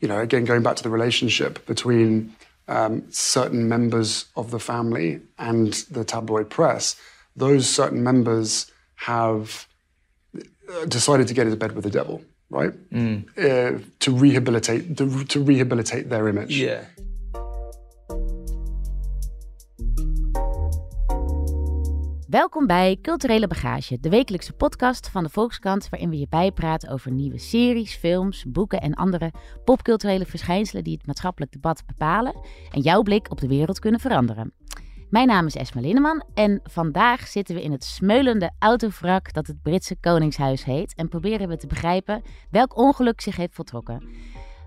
you know, again, going back to the relationship between um, certain members of the family and the tabloid press, those certain members have uh, decided to get into bed with the devil, right? Uh, to rehabilitate to, to rehabilitate their image. Yeah. Welkom bij Culturele Bagage, de wekelijkse podcast van de Volkskrant waarin we je bijpraten over nieuwe series, films, boeken en andere popculturele verschijnselen die het maatschappelijk debat bepalen en jouw blik op de wereld kunnen veranderen. Mijn naam is Esma Linneman en vandaag zitten we in het smeulende autovrak dat het Britse Koningshuis heet en proberen we te begrijpen welk ongeluk zich heeft voltrokken.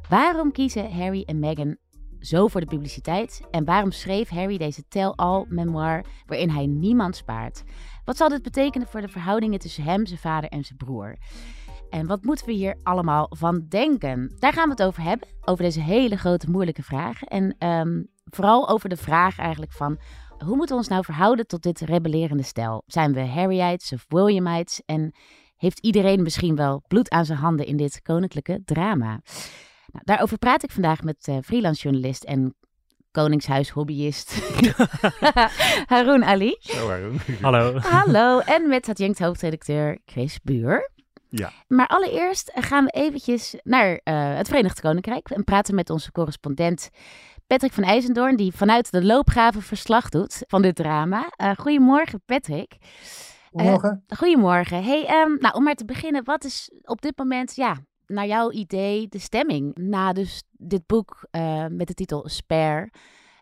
Waarom kiezen Harry en Meghan zo voor de publiciteit? En waarom schreef Harry deze tell-all memoir waarin hij niemand spaart? Wat zal dit betekenen voor de verhoudingen tussen hem, zijn vader en zijn broer? En wat moeten we hier allemaal van denken? Daar gaan we het over hebben, over deze hele grote moeilijke vragen. En ehm, vooral over de vraag eigenlijk van... hoe moeten we ons nou verhouden tot dit rebellerende stel? Zijn we Harryites of Williamites? En heeft iedereen misschien wel bloed aan zijn handen in dit koninklijke drama? Nou, daarover praat ik vandaag met uh, freelance journalist en koningshuishobbyist Haroon Ali. Zo, Haroon. Hallo. Hallo, en met adjunct hoofdredacteur Chris Buur. Ja. Maar allereerst gaan we eventjes naar uh, het Verenigd Koninkrijk en praten met onze correspondent Patrick van IJzendoorn, die vanuit de loopgraven verslag doet van dit drama. Uh, goedemorgen, Patrick. Goedemorgen. goedemorgen. Hey, um, nou, om maar te beginnen, wat is op dit moment, ja, naar jouw idee de stemming na dus dit boek uh, met de titel Spare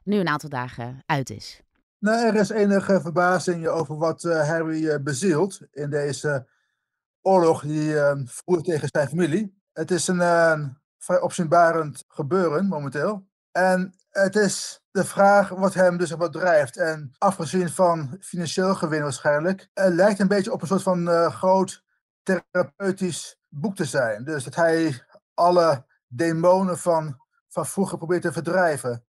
nu een aantal dagen uit is? Nou, er is enige verbazing over wat uh, Harry uh, bezielt in deze oorlog die voert tegen zijn familie. Het is een vrij opzienbarend gebeuren momenteel. En het is de vraag wat hem dus wat drijft. En afgezien van financieel gewin waarschijnlijk, lijkt een beetje op een soort van groot therapeutisch boek te zijn. Dus dat hij alle demonen van, van vroeger probeert te verdrijven.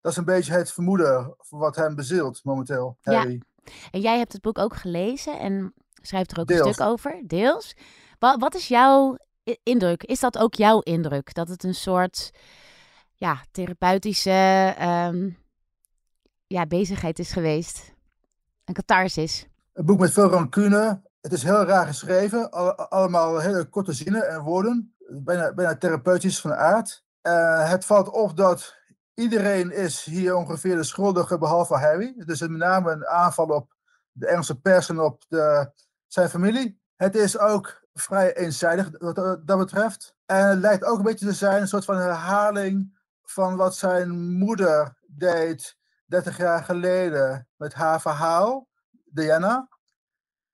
Dat is een beetje het vermoeden wat hem bezielt momenteel. Harry. Ja. En jij hebt het boek ook gelezen en schrijft er ook Deels. een stuk over, deels. Wat, wat is jouw indruk? Is dat ook jouw indruk? Dat het een soort ja, therapeutische um, ja, bezigheid is geweest? Een catharsis? Een boek met veel rancune, het is heel raar geschreven, allemaal hele korte zinnen en woorden, bijna, bijna therapeutisch van aard. Uh, het valt op dat iedereen is hier ongeveer de schuldige behalve Harry. Het is met name een aanval op de Engelse pers en op de, zijn familie. Het is ook vrij eenzijdig wat dat betreft. En het lijkt ook een beetje te zijn een soort van herhaling van wat zijn moeder deed 30 jaar geleden met haar verhaal, Diana.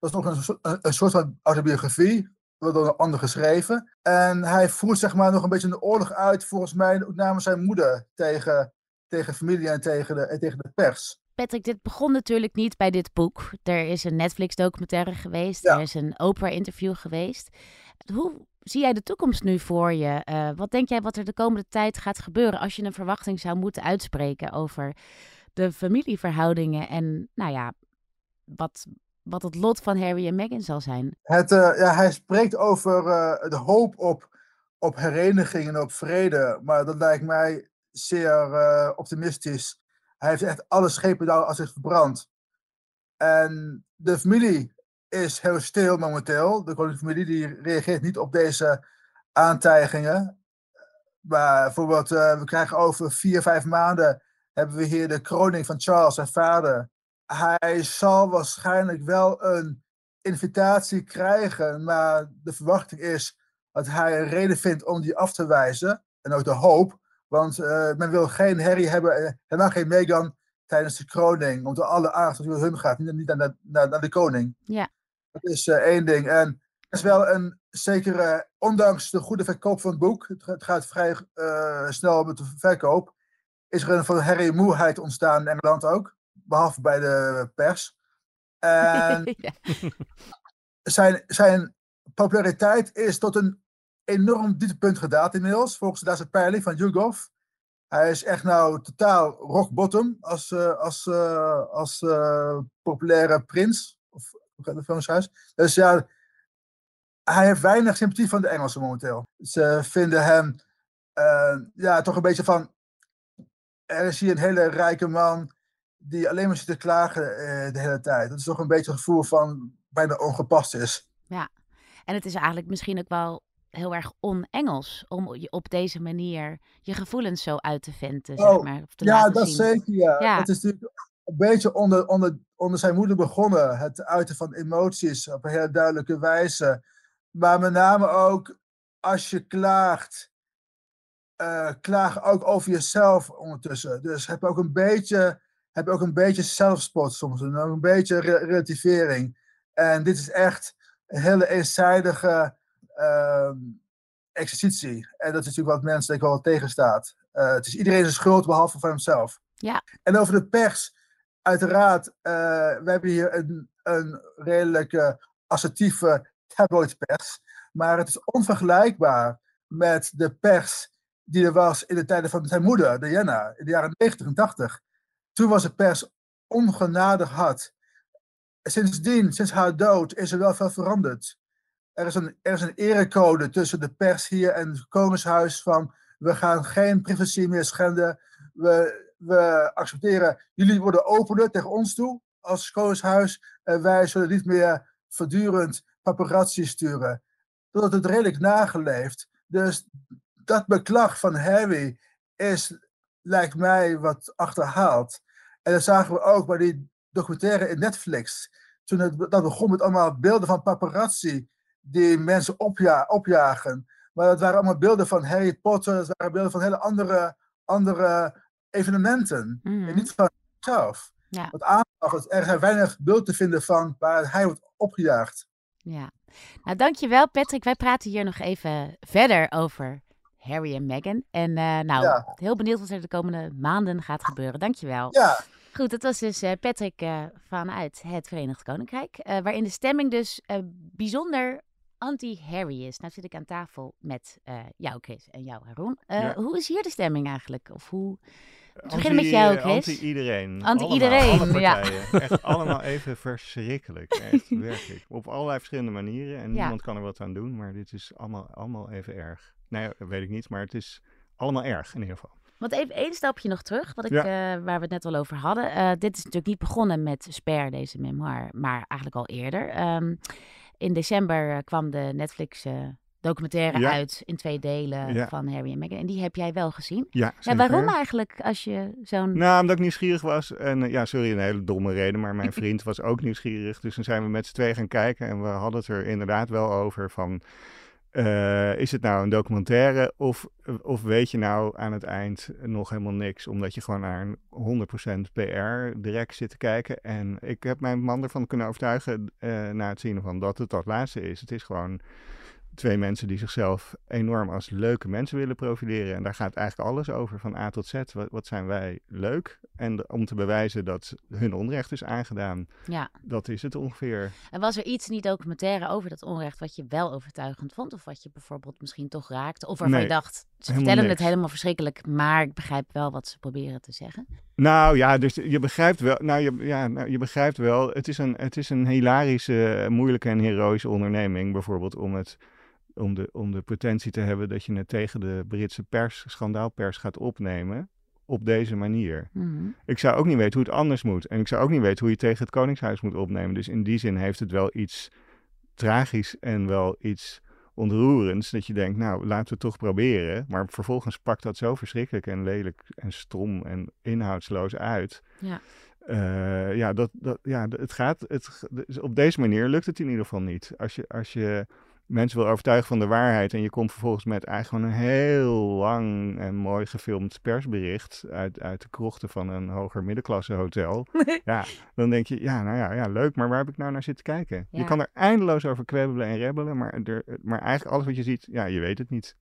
Dat is nog een, een, een soort van autobiografie, wordt door een ander geschreven. En hij voert zeg maar nog een beetje een oorlog uit, volgens mij ook namens zijn moeder tegen, tegen familie en tegen de, en tegen de pers. Patrick, dit begon natuurlijk niet bij dit boek. Er is een Netflix-documentaire geweest, ja. er is een Oprah-interview geweest. Hoe zie jij de toekomst nu voor je? Uh, wat denk jij wat er de komende tijd gaat gebeuren als je een verwachting zou moeten uitspreken over de familieverhoudingen en, nou ja, wat, wat het lot van Harry en Meghan zal zijn. Het, uh, ja, hij spreekt over uh, de hoop op, op hereniging en op vrede, maar dat lijkt mij zeer uh, optimistisch. Hij heeft echt alle schepen daar als zich verbrand. En de familie is heel stil momenteel. De koninklijke familie die reageert niet op deze aantijgingen. Maar bijvoorbeeld, we krijgen over vier, vijf maanden hebben we hier de kroning van Charles, zijn vader hij zal waarschijnlijk wel een invitatie krijgen, maar de verwachting is dat hij een reden vindt om die af te wijzen. En ook de hoop, want uh, men wil geen Harry hebben, helemaal geen Meghan tijdens de kroning, omdat alle aandacht naar hun gaat, niet, niet naar, naar, naar, de koning. Ja. Dat is uh, één ding. En er is wel een zekere, ondanks de goede verkoop van het boek, het gaat vrij uh, snel met de verkoop, is er een van Harry moeheid ontstaan in Engeland ook behalve bij de pers. En ja. zijn, zijn populariteit is tot een enorm dieptepunt gedaald inmiddels, volgens de laatste peiling van YouGov. Hij is echt nou totaal rock bottom als, uh, als, uh, als uh, populaire prins. Of huis. Dus ja, hij heeft weinig sympathie van de Engelsen momenteel. Ze vinden hem ja, toch een beetje van. Er is hier een hele rijke man die alleen maar zit te klagen eh, de hele tijd. Dat is toch een beetje het gevoel van bijna ongepast is. Ja, en het is eigenlijk misschien ook wel heel erg on-Engels om je op deze manier je gevoelens zo uit te venten, zeg Oh, maar. Te Ja, dat zien. zeker. Ja. Ja. Het is natuurlijk een beetje onder, onder, onder zijn moeder begonnen. Het uiten van emoties op een hele duidelijke wijze. Maar met name ook als je klaagt, eh, klaag ook over jezelf ondertussen. Dus heb ook een beetje, heb ook een beetje zelfspot soms. En ook een beetje re- relativering. En dit is echt een hele eenzijdige ehm, exercitie. En dat is natuurlijk wat mensen denk ik wel tegenstaat. Eh, het is iedereen zijn schuld behalve van hemzelf. Ja. En over de pers, uiteraard, eh, we hebben hier een, een redelijke assertieve tabloidpers. Maar het is onvergelijkbaar met de pers die er was in de tijden van zijn moeder, Diana, in de jaren 90 en 80. Toen was de pers ongenadig hard. Sindsdien, sinds haar dood, is er wel veel veranderd. Er is een, er is een erecode tussen de pers hier en het Koningshuis van we gaan geen privacy meer schenden. We, we accepteren, jullie worden opener tegen ons toe als Koningshuis. En wij zullen niet meer voortdurend paparazzi sturen. Dat het redelijk nageleefd. Dus dat beklag van Harry is, lijkt mij, wat achterhaald. En dat zagen we ook bij die documentaire in Netflix. Toen het, dat begon met allemaal beelden van paparazzi die mensen opja opjagen. Maar dat waren allemaal beelden van Harry Potter, dat waren beelden van hele andere, andere evenementen. Mhm. En niet van zichzelf. Ja. Wat aangaf dat er zijn weinig beeld te vinden van waar hij wordt opgejaagd. Ja. Nou, dankjewel Patrick. Wij praten hier nog even verder over Harry en Meghan. En eh, nou, Ja. heel benieuwd wat er de komende maanden gaat gebeuren. Dankjewel. Ja, Goed, dat was dus eh, Patrick eh, vanuit het Verenigd Koninkrijk. eh, waarin de stemming dus eh, bijzonder anti-Harry is. Nou zit ik aan tafel met eh, jou, Chris, en jou, Haroon. Eh, Ja. Hoe is hier de stemming eigenlijk? Of hoe... We beginnen met jou, Chris. Anti-iedereen. Anti-iedereen, Allemaal, ja. Echt allemaal even verschrikkelijk. Echt, werkelijk. Op allerlei verschillende manieren. En Ja. niemand kan er wat aan doen. Maar dit is allemaal, allemaal even erg. Nee, dat weet ik niet. Maar het is allemaal erg in ieder geval. Want even één stapje nog terug, wat ik, Ja. eh, waar we het net al over hadden. Eh, dit is natuurlijk niet begonnen met Spare, deze memoir, maar eigenlijk al eerder. Ehm, in december eh, kwam de Netflix documentaire Ja. uit in twee delen Ja. van Harry en Meghan. En die heb jij wel gezien. Ja, Ja, waarom eigenlijk als je zo'n... Nou, omdat ik nieuwsgierig was. En ja, sorry, een hele domme reden. Maar mijn vriend was ook nieuwsgierig. Dus toen zijn we met z'n twee gaan kijken. En we hadden het er inderdaad wel over van... eh, is het nou een documentaire of, of weet je nou aan het eind nog helemaal niks? Omdat je gewoon naar een 100% PR direct zit te kijken. En ik heb mijn man ervan kunnen overtuigen eh, na het zien van dat het dat laatste is. Het is gewoon twee mensen die zichzelf enorm als leuke mensen willen profileren. En daar gaat eigenlijk alles over, van A tot Z. Wat, wat zijn wij leuk? En de- om te bewijzen dat hun onrecht is aangedaan, Ja. dat is het ongeveer. En was er iets die documentaire over dat onrecht wat je wel overtuigend vond? Of wat je bijvoorbeeld misschien toch raakte? Of waarvan Nee, je dacht, ze helemaal vertellen het helemaal verschrikkelijk, maar ik begrijp wel wat ze proberen te zeggen. Nou ja, dus je begrijpt wel. Nou, je, ja, nou, je begrijpt wel. Het is, een, het is een hilarische, moeilijke en heroïsche onderneming. Bijvoorbeeld om, het, om, de, om de pretentie te hebben dat je het tegen de Britse pers, schandaalpers gaat opnemen. Op deze manier. Mhm. Ik zou ook niet weten hoe het anders moet. En ik zou ook niet weten hoe je tegen het Koningshuis moet opnemen. Dus in die zin heeft het wel iets tragisch en wel iets ontroerends. Dat je denkt, nou, laten we het toch proberen. Maar vervolgens pakt dat zo verschrikkelijk en lelijk en stom en inhoudsloos uit. Ja. Eh, ja, dat, dat, ja, het gaat. Het, dus op deze manier lukt het in ieder geval niet. Als je, als je mensen wil overtuigen van de waarheid en je komt vervolgens met eigenlijk gewoon een heel lang en mooi gefilmd persbericht uit, uit de krochten van een hoger middenklasse hotel. ja, dan denk je, ja, nou ja, ja, leuk, maar waar heb ik nou naar zitten kijken? Ja. Je kan er eindeloos over kwebbelen en rebbelen, maar, er, maar eigenlijk alles wat je ziet, ja, je weet het niet.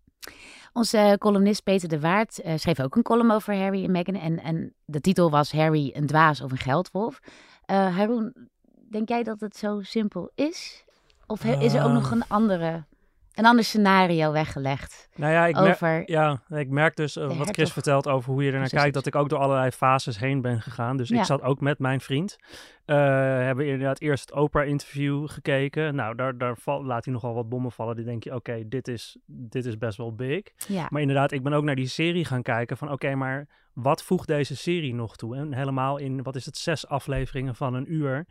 Onze columnist Peter de Waard eh, schreef ook een column over Harry en Meghan. En, en de titel was Harry, een dwaas of een geldwolf. Eh Haroon, denk jij dat het zo simpel is? Of he- is er ook Ah. nog een andere een ander scenario weggelegd. Nou ja, ik, over... ja, ik merk dus eh, wat Chris hertog. vertelt over hoe je ernaar kijkt, dat ik ook door allerlei fases heen ben gegaan. Dus Ja. ik zat ook met mijn vriend. eh, hebben inderdaad eerst het Oprah-interview gekeken. Nou, daar, daar val- laat hij nogal wat bommen vallen. Die denk je, oké, dit, is, dit is best wel big. Ja, Maar inderdaad, ik ben ook naar die serie gaan kijken van oké, maar wat voegt deze serie nog toe? En helemaal in, wat is het, zes afleveringen van een uur.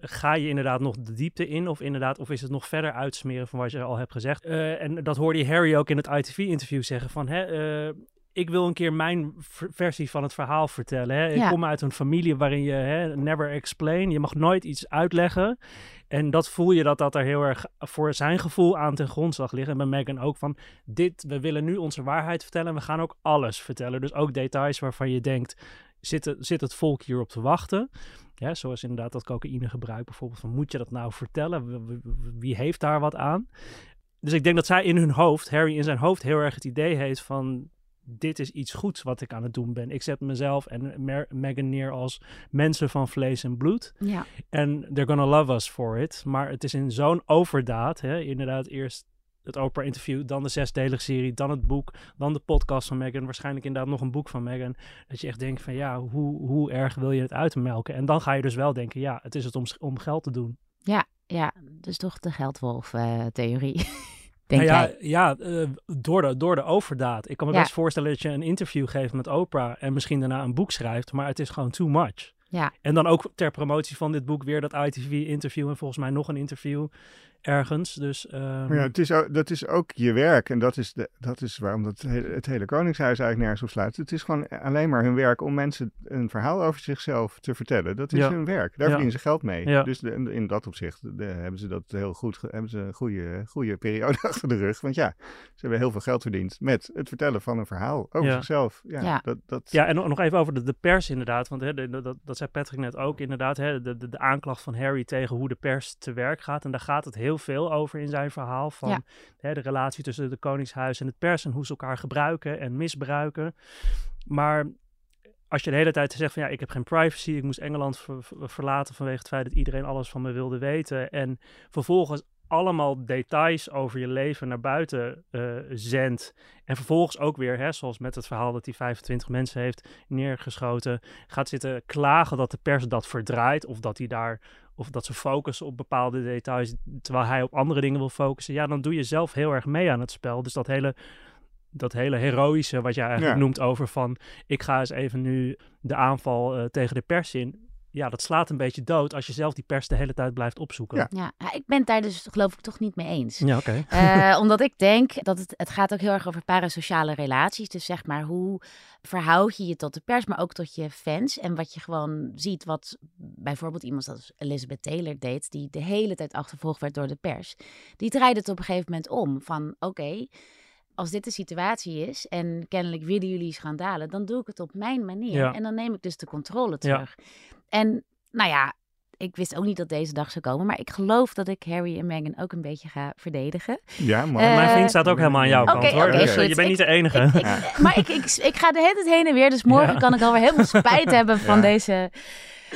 Ga je inderdaad nog de diepte in of inderdaad, of is het nog verder uitsmeren van wat je al hebt gezegd? Eh, en dat hoorde Harry ook in het ITV-interview zeggen van hè, eh, ik wil een keer mijn versie van het verhaal vertellen. Hè? Ik Ja. kom uit een familie waarin je hè, never explain, je mag nooit iets uitleggen. En dat voel je dat dat er heel erg voor zijn gevoel aan ten grondslag ligt. En bij Megan ook van, dit, we willen nu onze waarheid vertellen en we gaan ook alles vertellen. Dus ook details waarvan je denkt, zit het, zit het volk hierop te wachten? Ja, zoals inderdaad dat cocaïnegebruik bijvoorbeeld. Van, moet je dat nou vertellen? Wie heeft daar wat aan? Dus ik denk dat zij in hun hoofd, Harry in zijn hoofd, heel erg het idee heeft van... Dit is iets goeds wat ik aan het doen ben. Ik zet mezelf en Mer- Meghan neer als mensen van vlees en bloed. ja. En they're gonna love us for it. Maar het is in zo'n overdaad. Hè? Inderdaad, eerst het Oprah-interview, dan de zesdelige serie, dan het boek, dan de podcast van Meghan. Waarschijnlijk inderdaad nog een boek van Meghan. Dat je echt denkt van ja, hoe, hoe erg wil je het uitmelken? En dan ga je dus wel denken, ja, het is het om, om geld te doen. ja, dus toch de geldwolf-theorie. Denk Nou ja, jij? ja eh, door, de, door de overdaad. Ik kan me Ja. best voorstellen dat je een interview geeft met Oprah en misschien daarna een boek schrijft, maar het is gewoon too much. Ja. En dan ook ter promotie van dit boek weer dat ITV-interview en volgens mij nog een interview ergens. Dus ehm, Maar ja, het is ook, dat is ook je werk. En dat is, de, dat is waarom dat hele, het hele Koningshuis eigenlijk nergens op sluit. Het is gewoon alleen maar hun werk om mensen een verhaal over zichzelf te vertellen. Dat is Ja. hun werk. Daar Ja. verdienen ze geld mee. Ja. Dus de- in, dat opzicht de- hebben ze dat heel goed. Hebben ze een goede, goede periode achter de rug. Want ja, ze hebben heel veel geld verdiend met het vertellen van een verhaal over Ja. zichzelf. Ja, Ja. Dat, dat, Ja, en nog even over de, de pers inderdaad. Want hè, de- de- dat, dat zei Patrick net ook inderdaad. Hè, de, de, de aanklacht van Harry tegen hoe de pers te werk gaat. En daar gaat het heel veel over in zijn verhaal. Van Ja. hè, de relatie tussen het Koningshuis en het pers. En hoe ze elkaar gebruiken en misbruiken. Maar als je de hele tijd zegt van ja, ik heb geen privacy. Ik moest Engeland ver- ver- verlaten vanwege het feit dat iedereen alles van me wilde weten. En vervolgens allemaal details over je leven naar buiten eh, zendt. En vervolgens ook weer, hè, zoals met het verhaal dat hij 25 mensen heeft neergeschoten, gaat zitten klagen dat de pers dat verdraait. Of dat hij daar. Of dat ze focussen op bepaalde details. Terwijl hij op andere dingen wil focussen. Ja, dan doe je zelf heel erg mee aan het spel. Dus dat hele. Dat hele heroïsche, wat jij eigenlijk Ja. noemt over van. Ik ga eens even nu de aanval eh, tegen de pers in. Ja, dat slaat een beetje dood als je zelf die pers de hele tijd blijft opzoeken. Ja. Ja, ik ben het daar dus geloof ik toch niet mee eens. Ja, oké. Eh, omdat ik denk dat het, het gaat ook heel erg over parasociale relaties. Dus zeg maar, hoe verhoud je je tot de pers, maar ook tot je fans. En wat je gewoon ziet, wat bijvoorbeeld iemand als Elizabeth Taylor deed, die de hele tijd achtervolgd werd door de pers. Die draaide het op een gegeven moment om van, oké, als dit de situatie is en kennelijk willen jullie schandalen, dan doe ik het op mijn manier. Ja. En dan neem ik dus de controle Ja. terug. En nou ja, ik wist ook niet dat deze dag zou komen, maar ik geloof dat ik Harry en Meghan ook een beetje ga verdedigen. ja, maar Eh, Mijn vriend staat ook helemaal aan jouw kant hoor. oké, dus eh, je bent niet de enige. Ik, ik- Ja. Maar ik, ik, ik ga de hele tijd heen en weer, dus morgen Ja. kan ik alweer helemaal spijt hebben van Ja. deze.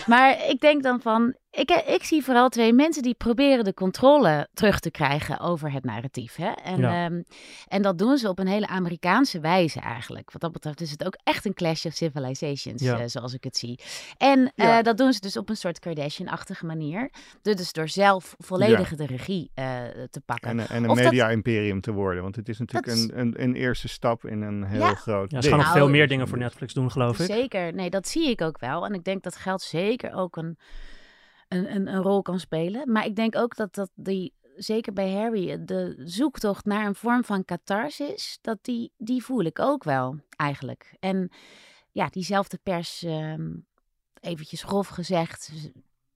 Maar ik denk dan van, ik, ik zie vooral twee mensen die proberen de controle terug te krijgen over het narratief. Hè? En, Ja. ehm, en dat doen ze op een hele Amerikaanse wijze eigenlijk. Wat dat betreft is het ook echt een clash of civilizations, Ja. eh, zoals ik het zie. En eh, dat doen ze dus op een soort Kardashian-achtige manier. Dus door zelf volledig de regie eh, te pakken. En, en een media-imperium te worden. Want het is natuurlijk Dat een, een, een eerste stap in een heel Ja. groot Ja, ze gaan nog Nou, veel meer dingen voor Netflix doen, geloof ik. Zeker, nee, dat zie ik ook wel. En ik denk dat geld zeker ook een, een, een, rol kan spelen. Maar ik denk ook dat, dat die, zeker bij Harry, de zoektocht naar een vorm van catharsis, dat die, die voel ik ook wel eigenlijk. En ja, diezelfde pers, ehm, eventjes grof gezegd,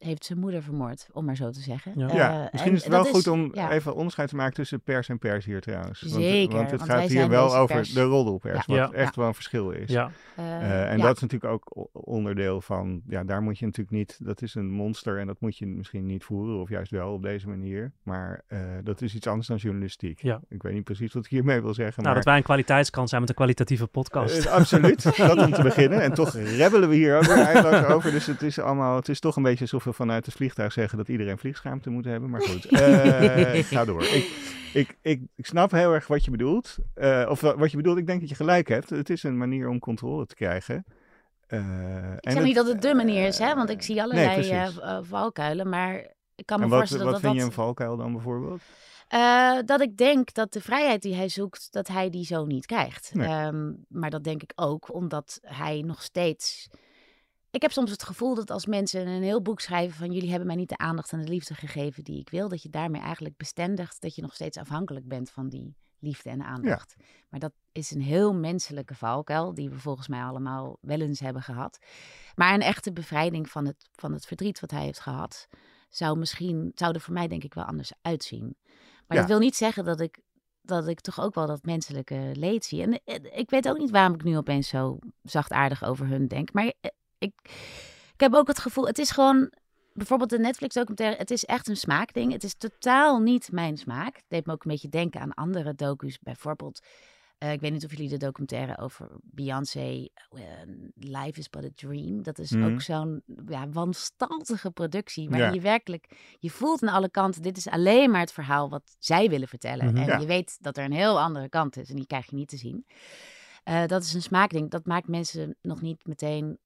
heeft zijn moeder vermoord, om maar zo te zeggen. Ja. Ja, Eh, misschien en is het wel goed om ja. even onderscheid te maken tussen pers en pers hier trouwens. Want, Zeker, want het want wij gaat hier zijn wel over pers. de roddelpers, Ja. wat Ja. echt wel een verschil is. Ja, Eh, Eh, en ja. dat is natuurlijk ook onderdeel van, ja, daar moet je natuurlijk niet, dat is een monster en dat moet je misschien niet voeren, of juist wel op deze manier. Maar eh, dat is iets anders dan journalistiek. Ja. Ik weet niet precies wat ik hiermee wil zeggen. nou maar, dat wij een kwaliteitskant zijn met een kwalitatieve podcast. absoluut, dat om te beginnen. En toch rebbelen we hier ook weer eindeloos over. Dus het is allemaal, het is toch een beetje alsof we vanuit het vliegtuig zeggen dat iedereen vliegschaamte moet hebben. Maar goed, uh, ik ga door. Ik, ik, ik, ik snap heel erg wat je bedoelt. Uh, of wat je bedoelt, ik denk dat je gelijk hebt. Het is een manier om controle te krijgen. Uh, ik zeg niet dat het de manier is, hè? want ik zie allerlei nee, valkuilen. Maar ik kan me en wat, voorstellen wat dat vind dat... je een valkuil dan bijvoorbeeld? Uh, dat ik denk dat de vrijheid die hij zoekt, dat hij die zo niet krijgt. Nee. Um, maar dat denk ik ook omdat hij nog steeds. Ik heb soms het gevoel dat als mensen een heel boek schrijven van jullie hebben mij niet de aandacht en de liefde gegeven die ik wil, dat je daarmee eigenlijk bestendigt dat je nog steeds afhankelijk bent van die liefde en aandacht. Ja. Maar dat is een heel menselijke valkuil die we volgens mij allemaal wel eens hebben gehad. Maar een echte bevrijding van het, van het verdriet wat hij heeft gehad, zou misschien, zou er voor mij denk ik wel anders uitzien. Maar Ja. dat wil niet zeggen dat ik, dat ik toch ook wel dat menselijke leed zie. En eh, ik weet ook niet waarom ik nu opeens zo zachtaardig over hun denk. Maar eh, ik, ik heb ook het gevoel, het is gewoon... Bijvoorbeeld de Netflix-documentaire, het is echt een smaakding. Het is totaal niet mijn smaak. Het deed me ook een beetje denken aan andere docu's. Bijvoorbeeld, eh, ik weet niet of jullie de documentaire over Beyoncé, eh, Life is but a Dream. Dat is Mhm. ook zo'n ja, wanstaltige productie. Waar Ja. je werkelijk, je voelt aan alle kanten, dit is alleen maar het verhaal wat zij willen vertellen. Mhm. En Ja. je weet dat er een heel andere kant is en die krijg je niet te zien. Eh, dat is een smaakding. Dat maakt mensen nog niet meteen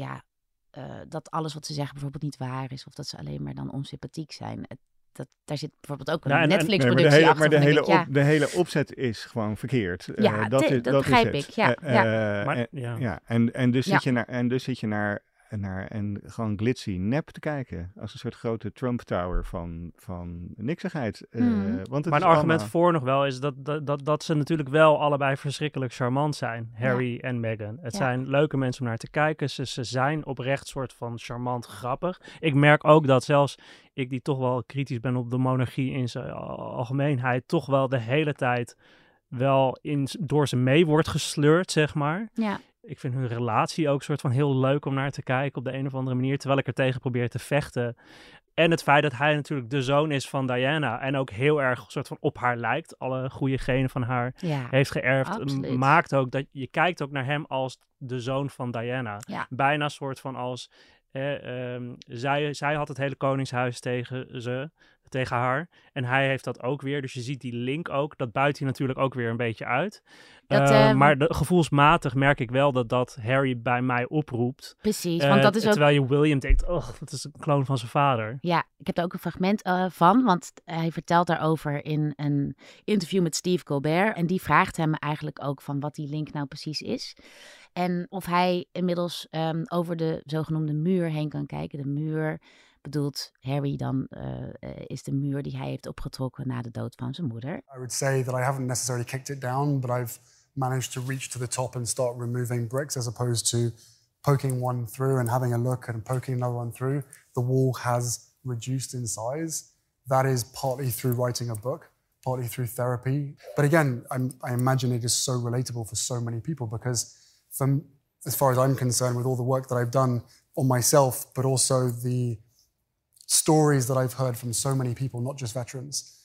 ja, eh, dat alles wat ze zeggen bijvoorbeeld niet waar is. Of dat ze alleen maar dan onsympathiek zijn. Het, dat, daar zit bijvoorbeeld ook een Ja, Nee, Netflix-productie hele, achter. maar de hele, op, de hele opzet is gewoon verkeerd. Eh, Ja, dat, is, dat dat begrijp is ik, ja, Eh, ja. Maar, en, ja. ja, en, en, dus Ja. zit je naar, en dus zit je naar, naar en gewoon glitzy nep te kijken. Als een soort grote Trump Tower van, van niksigheid. Want het Maar een argument allemaal- voor nog wel is dat, dat, dat, dat ze natuurlijk wel allebei verschrikkelijk charmant zijn. Harry en Meghan. Het Ja. zijn leuke mensen om naar te kijken. Ze, ze zijn oprecht soort van charmant grappig. Ik merk ook dat zelfs ik die toch wel kritisch ben op de monarchie in zijn al- algemeenheid, toch wel de hele tijd wel in, door ze mee wordt gesleurd, zeg maar. Ja, Ik vind hun relatie ook soort van heel leuk om naar te kijken op de een of andere manier. Terwijl ik er tegen probeer te vechten. En het feit dat hij natuurlijk de zoon is van Diana. En ook heel erg soort van op haar lijkt. Alle goede genen van haar ja. heeft geërfd. Absoluut. Maakt ook dat je kijkt ook naar hem als de zoon van Diana. Ja. Bijna soort van als. eh, ehm, zij, zij had het hele koningshuis tegen ze. Tegen haar. En hij heeft dat ook weer. Dus je ziet die link ook. Dat buit hij natuurlijk ook weer een beetje uit. Dat, Eh, ehm, maar de, gevoelsmatig merk ik wel dat dat Harry bij mij oproept. Precies, Eh, want dat is ook... Terwijl je William denkt, oh, dat is een kloon van zijn vader. Ja, ik heb daar ook een fragment eh, van, want hij vertelt daarover in een interview met Steve Colbert. En die vraagt hem eigenlijk ook van wat die link nou precies is. En of hij inmiddels ehm, over de zogenoemde muur heen kan kijken. De muur bedoelt Harry dan, eh, is de muur die hij heeft opgetrokken na de dood van zijn moeder. I would say that I haven't necessarily kicked it down, but I've managed to reach to the top and start removing bricks as opposed to poking one through and having a look and poking another one through. The wall has reduced in size. That is partly through writing a book, partly through therapy. But again, I'm, I imagine it is so relatable for so many people because, from as far as I'm concerned, with all the work that I've done on myself, but also the stories that I've heard from so many people, not just veterans,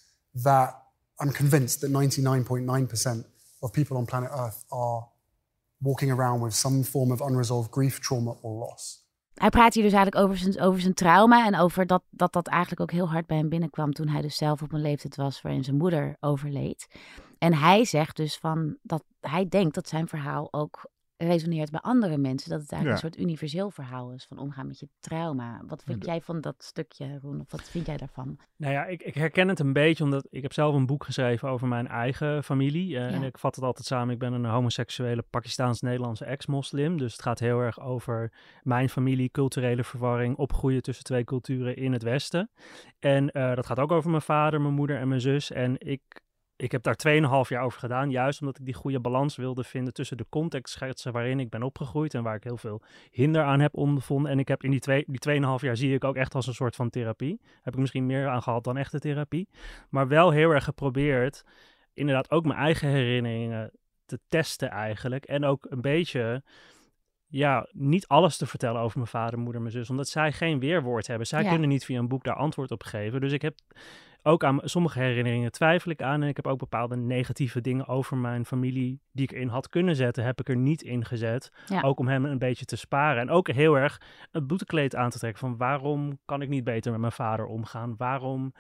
that I'm convinced that 99.9% of people on planet Earth are walking around with some form of unresolved grief, trauma, or loss. Hij praat hier dus eigenlijk over zijn, over zijn trauma en over dat, dat dat eigenlijk ook heel hard bij hem binnenkwam toen hij dus zelf op een leeftijd was waarin zijn moeder overleed. En hij zegt dus van dat hij denkt dat zijn verhaal ook resoneert bij andere mensen. Dat het eigenlijk Ja. een soort universeel verhaal is van omgaan met je trauma. Wat vind jij van dat stukje, Roen? Of wat vind jij daarvan? Nou ja, ik, ik herken het een beetje omdat ik heb zelf een boek geschreven over mijn eigen familie. eh, En ik vat het altijd samen. Ik ben een homoseksuele Pakistaans-Nederlandse ex-moslim. Dus het gaat heel erg over mijn familie, culturele verwarring, opgroeien tussen twee culturen in het Westen. En eh, dat gaat ook over mijn vader, mijn moeder en mijn zus. En ik, ik heb daar 2,5 jaar over gedaan. Juist omdat ik die goede balans wilde vinden tussen de contextschetsen waarin ik ben opgegroeid. En waar ik heel veel hinder aan heb ondervonden. En ik heb in die, twee, die 2,5 jaar zie ik ook echt als een soort van therapie. Heb ik misschien meer aan gehad dan echte therapie. Maar wel heel erg geprobeerd, inderdaad ook mijn eigen herinneringen te testen eigenlijk. En ook een beetje, ja, niet alles te vertellen over mijn vader, moeder, mijn zus. Omdat zij geen weerwoord hebben. Zij Ja. kunnen niet via een boek daar antwoord op geven. Dus ik heb ook aan sommige herinneringen twijfel ik aan. En ik heb ook bepaalde negatieve dingen over mijn familie die ik erin had kunnen zetten, heb ik er niet in gezet. Ja. Ook om hem een beetje te sparen. En ook heel erg het boetekleed aan te trekken van waarom kan ik niet beter met mijn vader omgaan? Waarom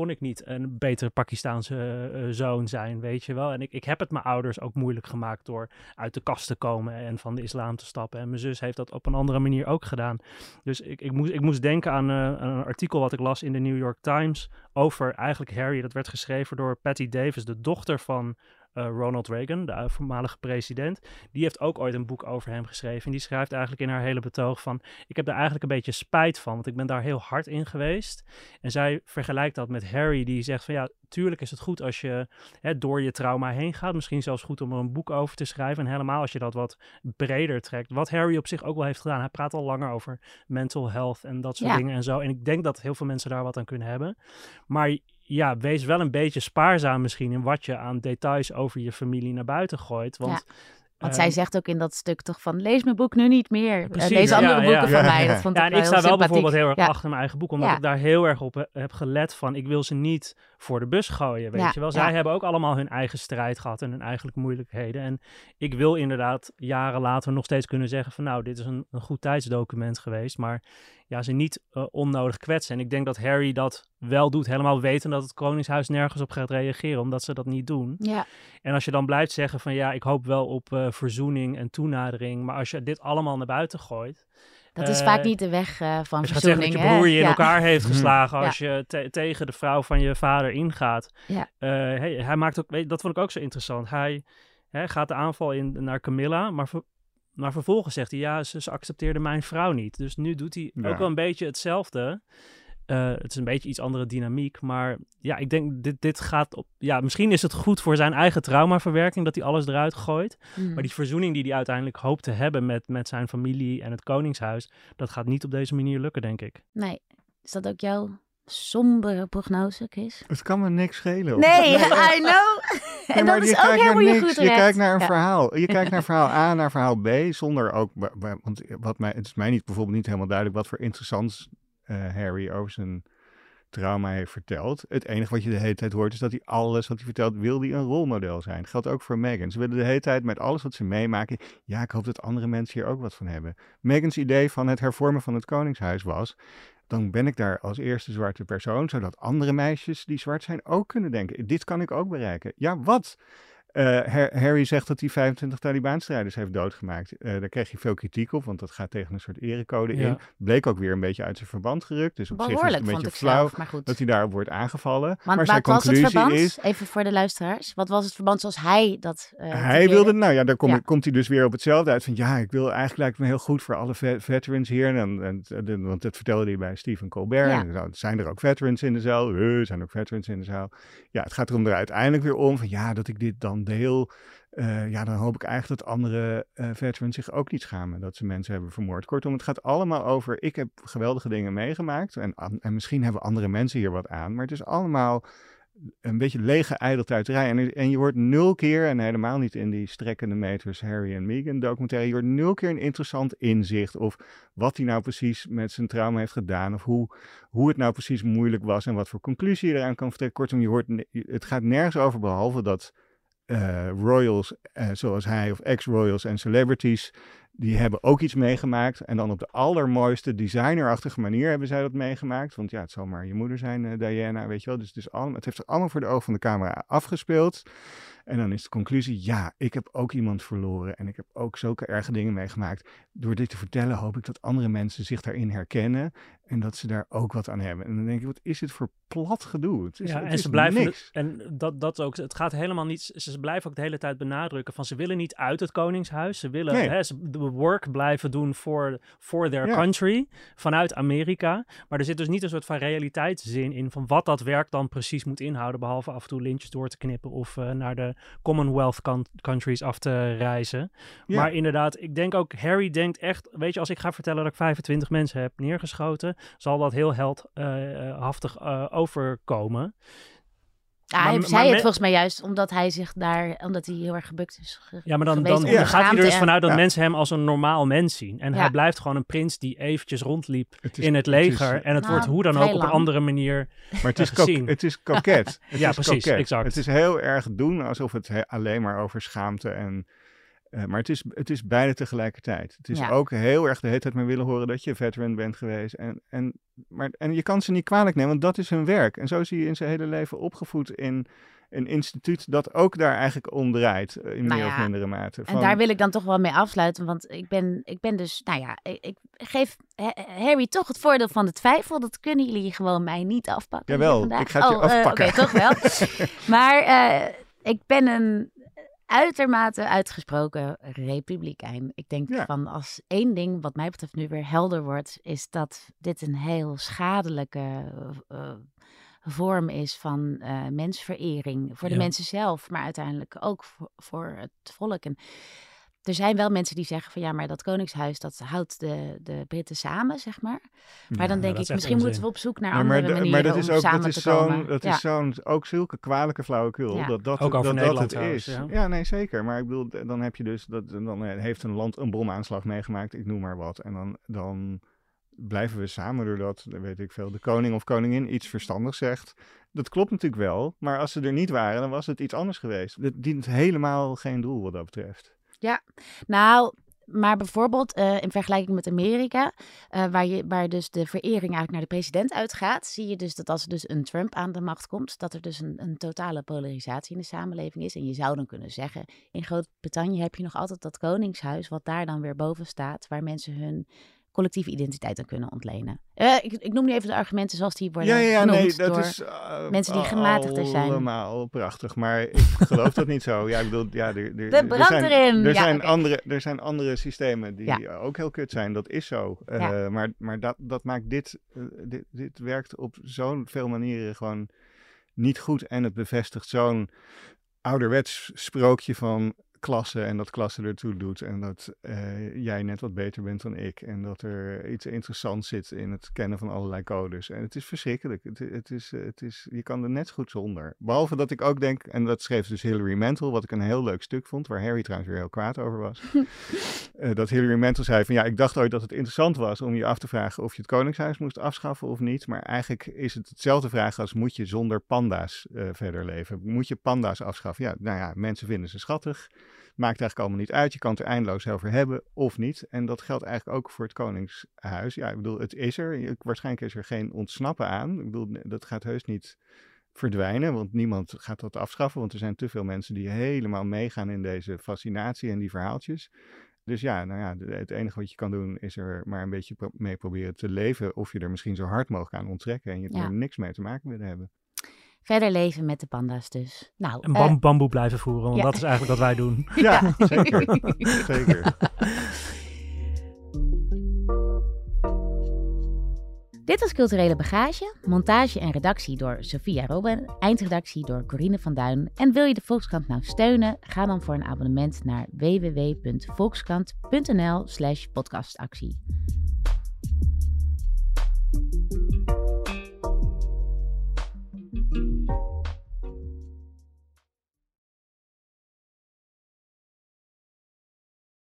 kon ik niet een betere Pakistaanse eh, eh, zoon zijn, weet je wel. En ik, ik heb het mijn ouders ook moeilijk gemaakt door uit de kast te komen en van de islam te stappen. En mijn zus heeft dat op een andere manier ook gedaan. Dus ik, ik, moest, ik moest denken aan, eh, aan een artikel wat ik las in de New York Times over eigenlijk Harry. Dat werd geschreven door Patty Davis, de dochter van eh, Ronald Reagan, de voormalige president. Die heeft ook ooit een boek over hem geschreven. En die schrijft eigenlijk in haar hele betoog van... ik heb daar eigenlijk een beetje spijt van, want ik ben daar heel hard in geweest. En zij vergelijkt dat met Harry, die zegt van... ja, tuurlijk is het goed als je hè, door je trauma heen gaat. Misschien zelfs goed om er een boek over te schrijven. En helemaal als je dat wat breder trekt. Wat Harry op zich ook wel heeft gedaan. Hij praat al langer over mental health en dat soort Ja. dingen en zo. En ik denk dat heel veel mensen daar wat aan kunnen hebben. Maar ja, wees wel een beetje spaarzaam misschien in wat je aan details over je familie naar buiten gooit. Want, Want eh, zij zegt ook in dat stuk toch van, lees mijn boek nu niet meer. Eh, Precies, lees andere ja. boeken van mij. Dat vond ja, ik en ik sta wel sympathiek. bijvoorbeeld heel erg achter mijn eigen boek, omdat ik daar heel erg op he- heb gelet van, ik wil ze niet voor de bus gooien, weet Ja, je wel. Zij hebben ook allemaal hun eigen strijd gehad en hun eigen moeilijkheden. En ik wil inderdaad jaren later nog steeds kunnen zeggen van, nou, dit is een, een goed tijdsdocument geweest, maar ja, ze niet eh, onnodig kwetsen. En ik denk dat Harry dat wel doet, helemaal weten dat het Koningshuis nergens op gaat reageren, omdat ze dat niet doen. Ja, En als je dan blijft zeggen van, ja, ik hoop wel op eh, verzoening en toenadering, maar als je dit allemaal naar buiten gooit, dat is Eh, vaak niet de weg eh, van als je gaat zeggen verzoening. dat je hè? broer je in Ja. elkaar heeft Mhm. geslagen Ja. als je te- tegen de vrouw van je vader ingaat. Ja. Eh, hij, hij maakt ook, weet, dat vond ik ook zo interessant. Hij hè, gaat de aanval in naar Camilla, maar, maar vervolgens zegt hij, ja, ze, ze accepteerde mijn vrouw niet. Dus nu doet hij Ja. ook wel een beetje hetzelfde. Eh, het is een beetje iets andere dynamiek, maar ja, ik denk dit, dit gaat op. Ja, misschien is het goed voor zijn eigen traumaverwerking dat hij alles eruit gooit. Mm. Maar die verzoening die hij uiteindelijk hoopt te hebben met, met zijn familie en het Koningshuis, dat gaat niet op deze manier lukken, denk ik. Nee, is dat ook jouw sombere prognose, Chris? Het kan me niks schelen. Nee, Nee, I know. En maar dat is je ook kijkt naar helemaal je goed Je kijkt naar een Ja. verhaal. Je kijkt naar verhaal A, naar verhaal B, zonder ook... wa- wa- Want wat mij, het is mij niet, bijvoorbeeld niet helemaal duidelijk wat voor interessants eh, Harry over zijn trauma heeft verteld. Het enige wat je de hele tijd hoort is dat hij alles wat hij vertelt, wil hij een rolmodel zijn. Geldt ook voor Meghan. Ze willen de hele tijd met alles wat ze meemaken, ja, ik hoop dat andere mensen hier ook wat van hebben. Meghan's idee van het hervormen van het Koningshuis was, dan ben ik daar als eerste zwarte persoon, zodat andere meisjes die zwart zijn ook kunnen denken, dit kan ik ook bereiken. Ja, wat? Eh, Har- Harry zegt dat hij 25 Taliban-strijders heeft doodgemaakt. Eh, daar kreeg hij veel kritiek op, want dat gaat tegen een soort erecode Ja. in. Bleek ook weer een beetje uit zijn verband gerukt. Dus op zich is het Behoorlijk, een beetje flauw zelf, maar goed. dat hij daarop wordt aangevallen. Want maar zijn wat was het conclusie verband? is... Even voor de luisteraars. Wat was het verband zoals hij dat eh Hij wilde, nou ja, daar kom, Ja. komt hij dus weer op hetzelfde uit. Van ja, ik wil eigenlijk lijkt me heel goed voor alle ve- veterans hier. En, en, en- want dat vertelde hij bij Stephen Colbert. Ja. En zijn er ook veterans in de zaal? Er zijn ook veterans in de zaal. Ja, het gaat erom er uiteindelijk weer om van ja, dat ik dit dan deel. Eh, ja, dan hoop ik eigenlijk dat andere eh, veterans zich ook niet schamen dat ze mensen hebben vermoord. Kortom, het gaat allemaal over, ik heb geweldige dingen meegemaakt en, en misschien hebben andere mensen hier wat aan, maar het is allemaal een beetje lege ijdeltuiterij. En, en je hoort nul keer, en helemaal niet in die strekkende meters Harry en Meghan documentaire, je hoort nul keer een interessant inzicht of wat hij nou precies met zijn trauma heeft gedaan of hoe, hoe het nou precies moeilijk was en wat voor conclusie je eraan kan vertrekken. Kortom, je hoort, het gaat nergens over behalve dat eh, royals eh, zoals hij of ex-royals en celebrities, die hebben ook iets meegemaakt. En dan op de allermooiste designerachtige manier hebben zij dat meegemaakt. Want ja, het zal maar je moeder zijn, eh, Diana, weet je wel. Dus het, allemaal, het heeft zich allemaal voor de ogen van de camera afgespeeld. En dan is de conclusie, ja, ik heb ook iemand verloren. En ik heb ook zulke erge dingen meegemaakt. Door dit te vertellen hoop ik dat andere mensen zich daarin herkennen. En dat ze daar ook wat aan hebben. En dan denk ik, wat is dit voor plat gedoe? Het is, ja, het en is ze blijven niks. en dat, dat ook. Het gaat helemaal niet. Ze blijven ook de hele tijd benadrukken van ze willen niet uit het koningshuis. Ze willen Nee. hè, ze, de work blijven doen voor for their Ja. country vanuit Amerika. Maar er zit dus niet een soort van realiteitszin in van wat dat werk dan precies moet inhouden, behalve af en toe lintjes door te knippen of eh, naar de Commonwealth coun- countries af te reizen. Maar inderdaad, ik denk ook Harry denkt echt, weet je, als ik ga vertellen dat ik 25 mensen heb neergeschoten, zal dat heel heldhaftig overkomen. Ja, hij Maar- zei maar het volgens mij juist omdat hij zich daar, omdat hij heel erg gebukt is. ge- Ja, maar dan, dan, gaat hij er dus en- vanuit dat Ja. mensen hem als een normaal mens zien. En Ja. hij blijft gewoon een prins die eventjes rondliep Het is- in het het is- leger. en het Nou, wordt hoe dan ook op een andere manier. Maar het is, gezien. ko- het is koket. Het Ja, is precies, koket. exact. Het is heel erg doen alsof het he- alleen maar over schaamte en... eh, maar het is, het is beide tegelijkertijd. Het is Ja. ook heel erg de hele tijd maar willen horen dat je veteran bent geweest. En, en, maar, en je kan ze niet kwalijk nemen, want dat is hun werk. En zo zie je in zijn hele leven opgevoed in een instituut dat ook daar eigenlijk om draait. eh, In Nou meer ja, of mindere mate. En daar wil ik dan toch wel mee afsluiten, want ik ben, ik ben dus, nou ja, ik, ik geef Ha- Harry toch het voordeel van de twijfel. Dat kunnen jullie gewoon mij niet afpakken. Jawel, ik ga het je Oh, eh, afpakken. Oké, toch wel. maar ik ben een uitermate uitgesproken republikein. Ik denk Ja. van als één ding wat mij betreft nu weer helder wordt, is dat dit een heel schadelijke eh, vorm is van eh, mensverering. Voor de mensen zelf, maar uiteindelijk ook voor, voor het volk. En er zijn wel mensen die zeggen van ja, maar dat koningshuis dat houdt de, de Britten samen, zeg maar. Maar dan denk ik, misschien moeten we op zoek naar Ja, andere maar, manieren maar dat is om ook samen dat is te komen. dat ja. is zo'n ook zulke kwalijke flauwekul. Ja. Dat, dat, Ook over dat, dat Nederland het trouwens, is. ja. nee, zeker. Maar ik bedoel, dan heb je dus, dat, dan eh, heeft een land een bomaanslag meegemaakt, ik noem maar wat. En dan, dan blijven we samen doordat, weet ik veel, de koning of koningin iets verstandigs zegt. Dat klopt natuurlijk wel, maar als ze er niet waren, dan was het iets anders geweest. Het dient helemaal geen doel wat dat betreft. Nou, maar bijvoorbeeld eh, in vergelijking met Amerika, eh, waar, je, waar dus de verering eigenlijk naar de president uitgaat, zie je dus dat als er dus een Trump aan de macht komt, dat er dus een, een totale polarisatie in de samenleving is. En je zou dan kunnen zeggen, in Groot-Brittannië heb je nog altijd dat koningshuis, wat daar dan weer boven staat, waar mensen hun collectieve identiteit aan kunnen ontlenen. Eh, ik, ik noem nu even de argumenten zoals die worden Ja, ja, genoemd nee, dat door... is uh, mensen die gematigder zijn. Allemaal prachtig, maar ik geloof dat niet zo. Ja, ik bedoel, ja, er, er, De er brand zijn, erin. Er, Ja, zijn andere, er zijn andere systemen die Ja. ook heel kut zijn, dat is zo. Eh. Maar, maar dat, dat maakt dit, eh, dit, dit werkt op zo'n veel manieren gewoon niet goed. En het bevestigt zo'n ouderwets sprookje van klasse en dat klasse ertoe doet en dat eh, jij net wat beter bent dan ik en dat er iets interessants zit in het kennen van allerlei codes. En het is verschrikkelijk. Het, het is, eh, het is, je kan er net zo goed zonder. Behalve dat ik ook denk, en dat schreef dus Hilary Mantel, wat ik een heel leuk stuk vond, waar Harry trouwens weer heel kwaad over was. Eh, dat Hilary Mantel zei van ja, ik dacht ooit dat het interessant was om je af te vragen of je het Koningshuis moest afschaffen of niet. Maar eigenlijk is het hetzelfde vraag als moet je zonder panda's verder leven? Moet je panda's afschaffen? Ja, nou ja, mensen vinden ze schattig. Maakt eigenlijk allemaal niet uit. Je kan het er eindeloos over hebben of niet. En dat geldt eigenlijk ook voor het Koningshuis. Ja, ik bedoel, het is er. Waarschijnlijk is er geen ontsnappen aan. Ik bedoel, dat gaat heus niet verdwijnen, want niemand gaat dat afschaffen. Want er zijn te veel mensen die helemaal meegaan in deze fascinatie en die verhaaltjes. Dus ja, nou ja, het enige wat je kan doen is er maar een beetje pro- mee proberen te leven. Of je er misschien zo hard mogelijk aan onttrekken en je Ja. er niks mee te maken willen hebben. Verder leven met de panda's dus. Nou, En eh, bam, bamboe blijven voeren, want ja. dat is eigenlijk wat wij doen. Ja, zeker. zeker. Dit was Culturele Bagage. Montage en redactie door Sophia Robben. Eindredactie door Corine van Duin. En wil je de Volkskrant nou steunen? Ga dan voor een abonnement naar www.volkskrant.nl slash podcastactie.